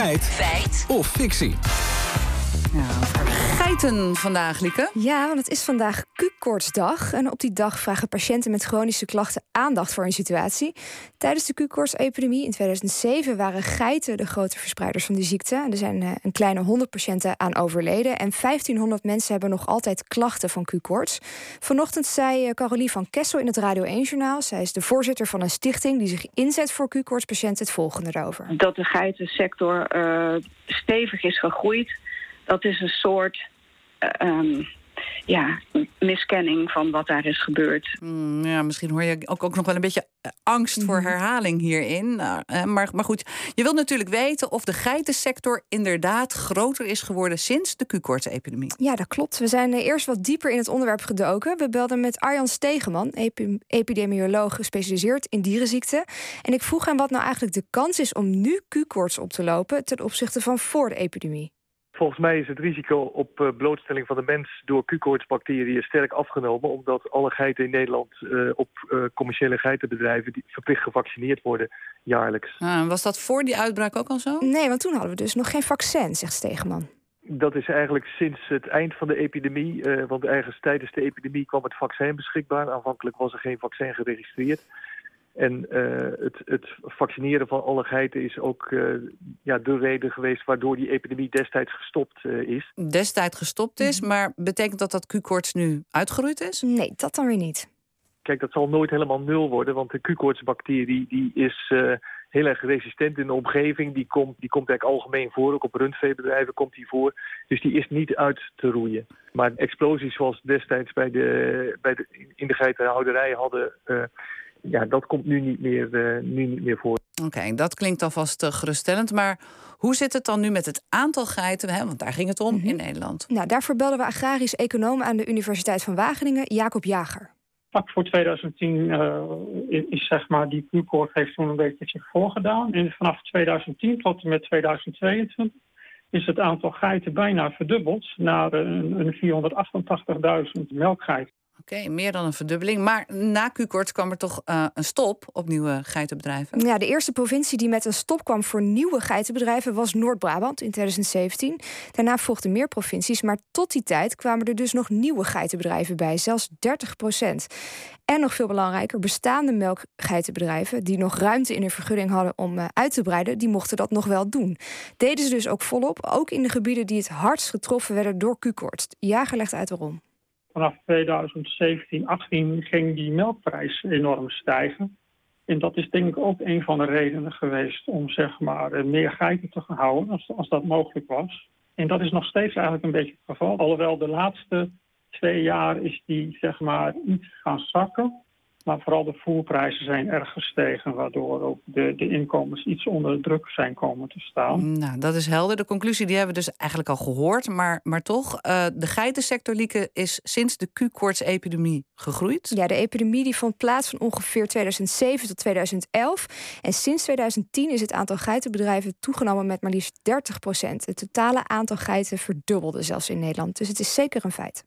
Feit. Feit. Of fictie. Ja, geiten vandaag, Lieke. Ja, want het is vandaag Q-koortsdag. En op die dag vragen patiënten met chronische klachten aandacht voor hun situatie. Tijdens de Q-koortsepidemie in 2007 waren geiten de grote verspreiders van die ziekte. Er zijn eh, een kleine 100 patiënten aan overleden. En 1500 mensen hebben nog altijd klachten van Q-koorts. Vanochtend zei eh, Carolie van Kessel in het Radio 1-journaal... zij is de voorzitter van een stichting die zich inzet voor Q-koortspatiënten... het volgende erover. Dat de geitensector uh, stevig is gegroeid dat is een soort um, ja, miskenning van wat daar is gebeurd. Mm, ja, misschien hoor je ook, ook nog wel een beetje eh, angst voor mhm. herhaling hierin. Uh, maar, maar goed, je wilt natuurlijk weten of de geitensector inderdaad groter is geworden sinds de Q-koorts-epidemie. Ja, dat klopt. We zijn eerst wat dieper in het onderwerp gedoken. We belden met Arjan Stegeman, epidemioloog gespecialiseerd in dierenziekten. En ik vroeg hem wat nou eigenlijk de kans is om nu Q-koorts op te lopen ten opzichte van voor de epidemie. Volgens mij is het risico op uh, blootstelling van de mens door Q-koortsbacteriën sterk afgenomen. Omdat alle geiten in Nederland uh, op uh, commerciële geitenbedrijven die verplicht gevaccineerd worden jaarlijks. Ah, was dat voor die uitbraak ook al zo? Nee, want toen hadden we dus nog geen vaccin, zegt Stegeman. Dat is eigenlijk sinds het eind van de epidemie. want ergens tijdens de epidemie kwam het vaccin beschikbaar. Aanvankelijk was er geen vaccin geregistreerd. En uh, het, het, vaccineren van alle geiten is ook uh, ja, de reden geweest waardoor die epidemie destijds gestopt uh, is. Destijds gestopt is, mhm. maar betekent dat dat Q-koorts nu uitgeroeid is? Nee, dat dan weer niet. Kijk, dat zal nooit helemaal nul worden, want de Q-koortsbacterie die is heel erg resistent in de omgeving. Die komt, die komt eigenlijk algemeen voor, ook op rundveebedrijven komt die voor. Dus die is niet uit te roeien. Maar explosies zoals destijds bij de, bij de, in de geitenhouderij hadden ja, dat komt nu niet meer, uh, nu niet meer voor. Oké, dat klinkt alvast uh, geruststellend. Maar hoe zit het dan nu met het aantal geiten? Hè? Want daar ging het om mhm. in Nederland. Nou, daarvoor belden we agrarisch econoom aan de Universiteit van Wageningen, Jacob Jager. Pak voor 2010 uh, is, is, zeg maar, die Q-koord heeft toen een beetje zich voorgedaan. En vanaf 2010 tot en met 2022 is het aantal geiten bijna verdubbeld naar een, een 488.000 melkgeiten. Oké, meer dan een verdubbeling. Maar na Q-koorts kwam er toch uh, een stop op nieuwe geitenbedrijven? Ja, de eerste provincie die met een stop kwam voor nieuwe geitenbedrijven was Noord-Brabant in 2017. Daarna volgden meer provincies, maar tot die tijd kwamen er dus nog nieuwe geitenbedrijven bij, zelfs 30 procent. En nog veel belangrijker, bestaande melkgeitenbedrijven die nog ruimte in hun vergunning hadden om uh, uit te breiden, die mochten dat nog wel doen. Deden ze dus ook volop, ook in de gebieden die het hardst getroffen werden door Q-koorts. Jager legt uit waarom vanaf 2017, 18 ging die melkprijs enorm stijgen. En dat is denk ik ook een van de redenen geweest om zeg maar meer geiten te gaan houden als, als dat mogelijk was. En dat is nog steeds eigenlijk een beetje het geval. Alhoewel de laatste twee jaar is die zeg maar iets gaan zakken. Maar vooral de voerprijzen zijn erg gestegen, waardoor ook de, de inkomens iets onder druk zijn komen te staan. Nou, dat is helder. De conclusie die hebben we dus eigenlijk al gehoord. Maar, maar toch, uh, de geitensector, Lieke, is sinds de Q-koorts-epidemie gegroeid. Ja, de epidemie die vond plaats van ongeveer 2007 tot 2011. En sinds 2010 is het aantal geitenbedrijven toegenomen met maar liefst 30 procent. Het totale aantal geiten verdubbelde zelfs in Nederland. Dus het is zeker een feit.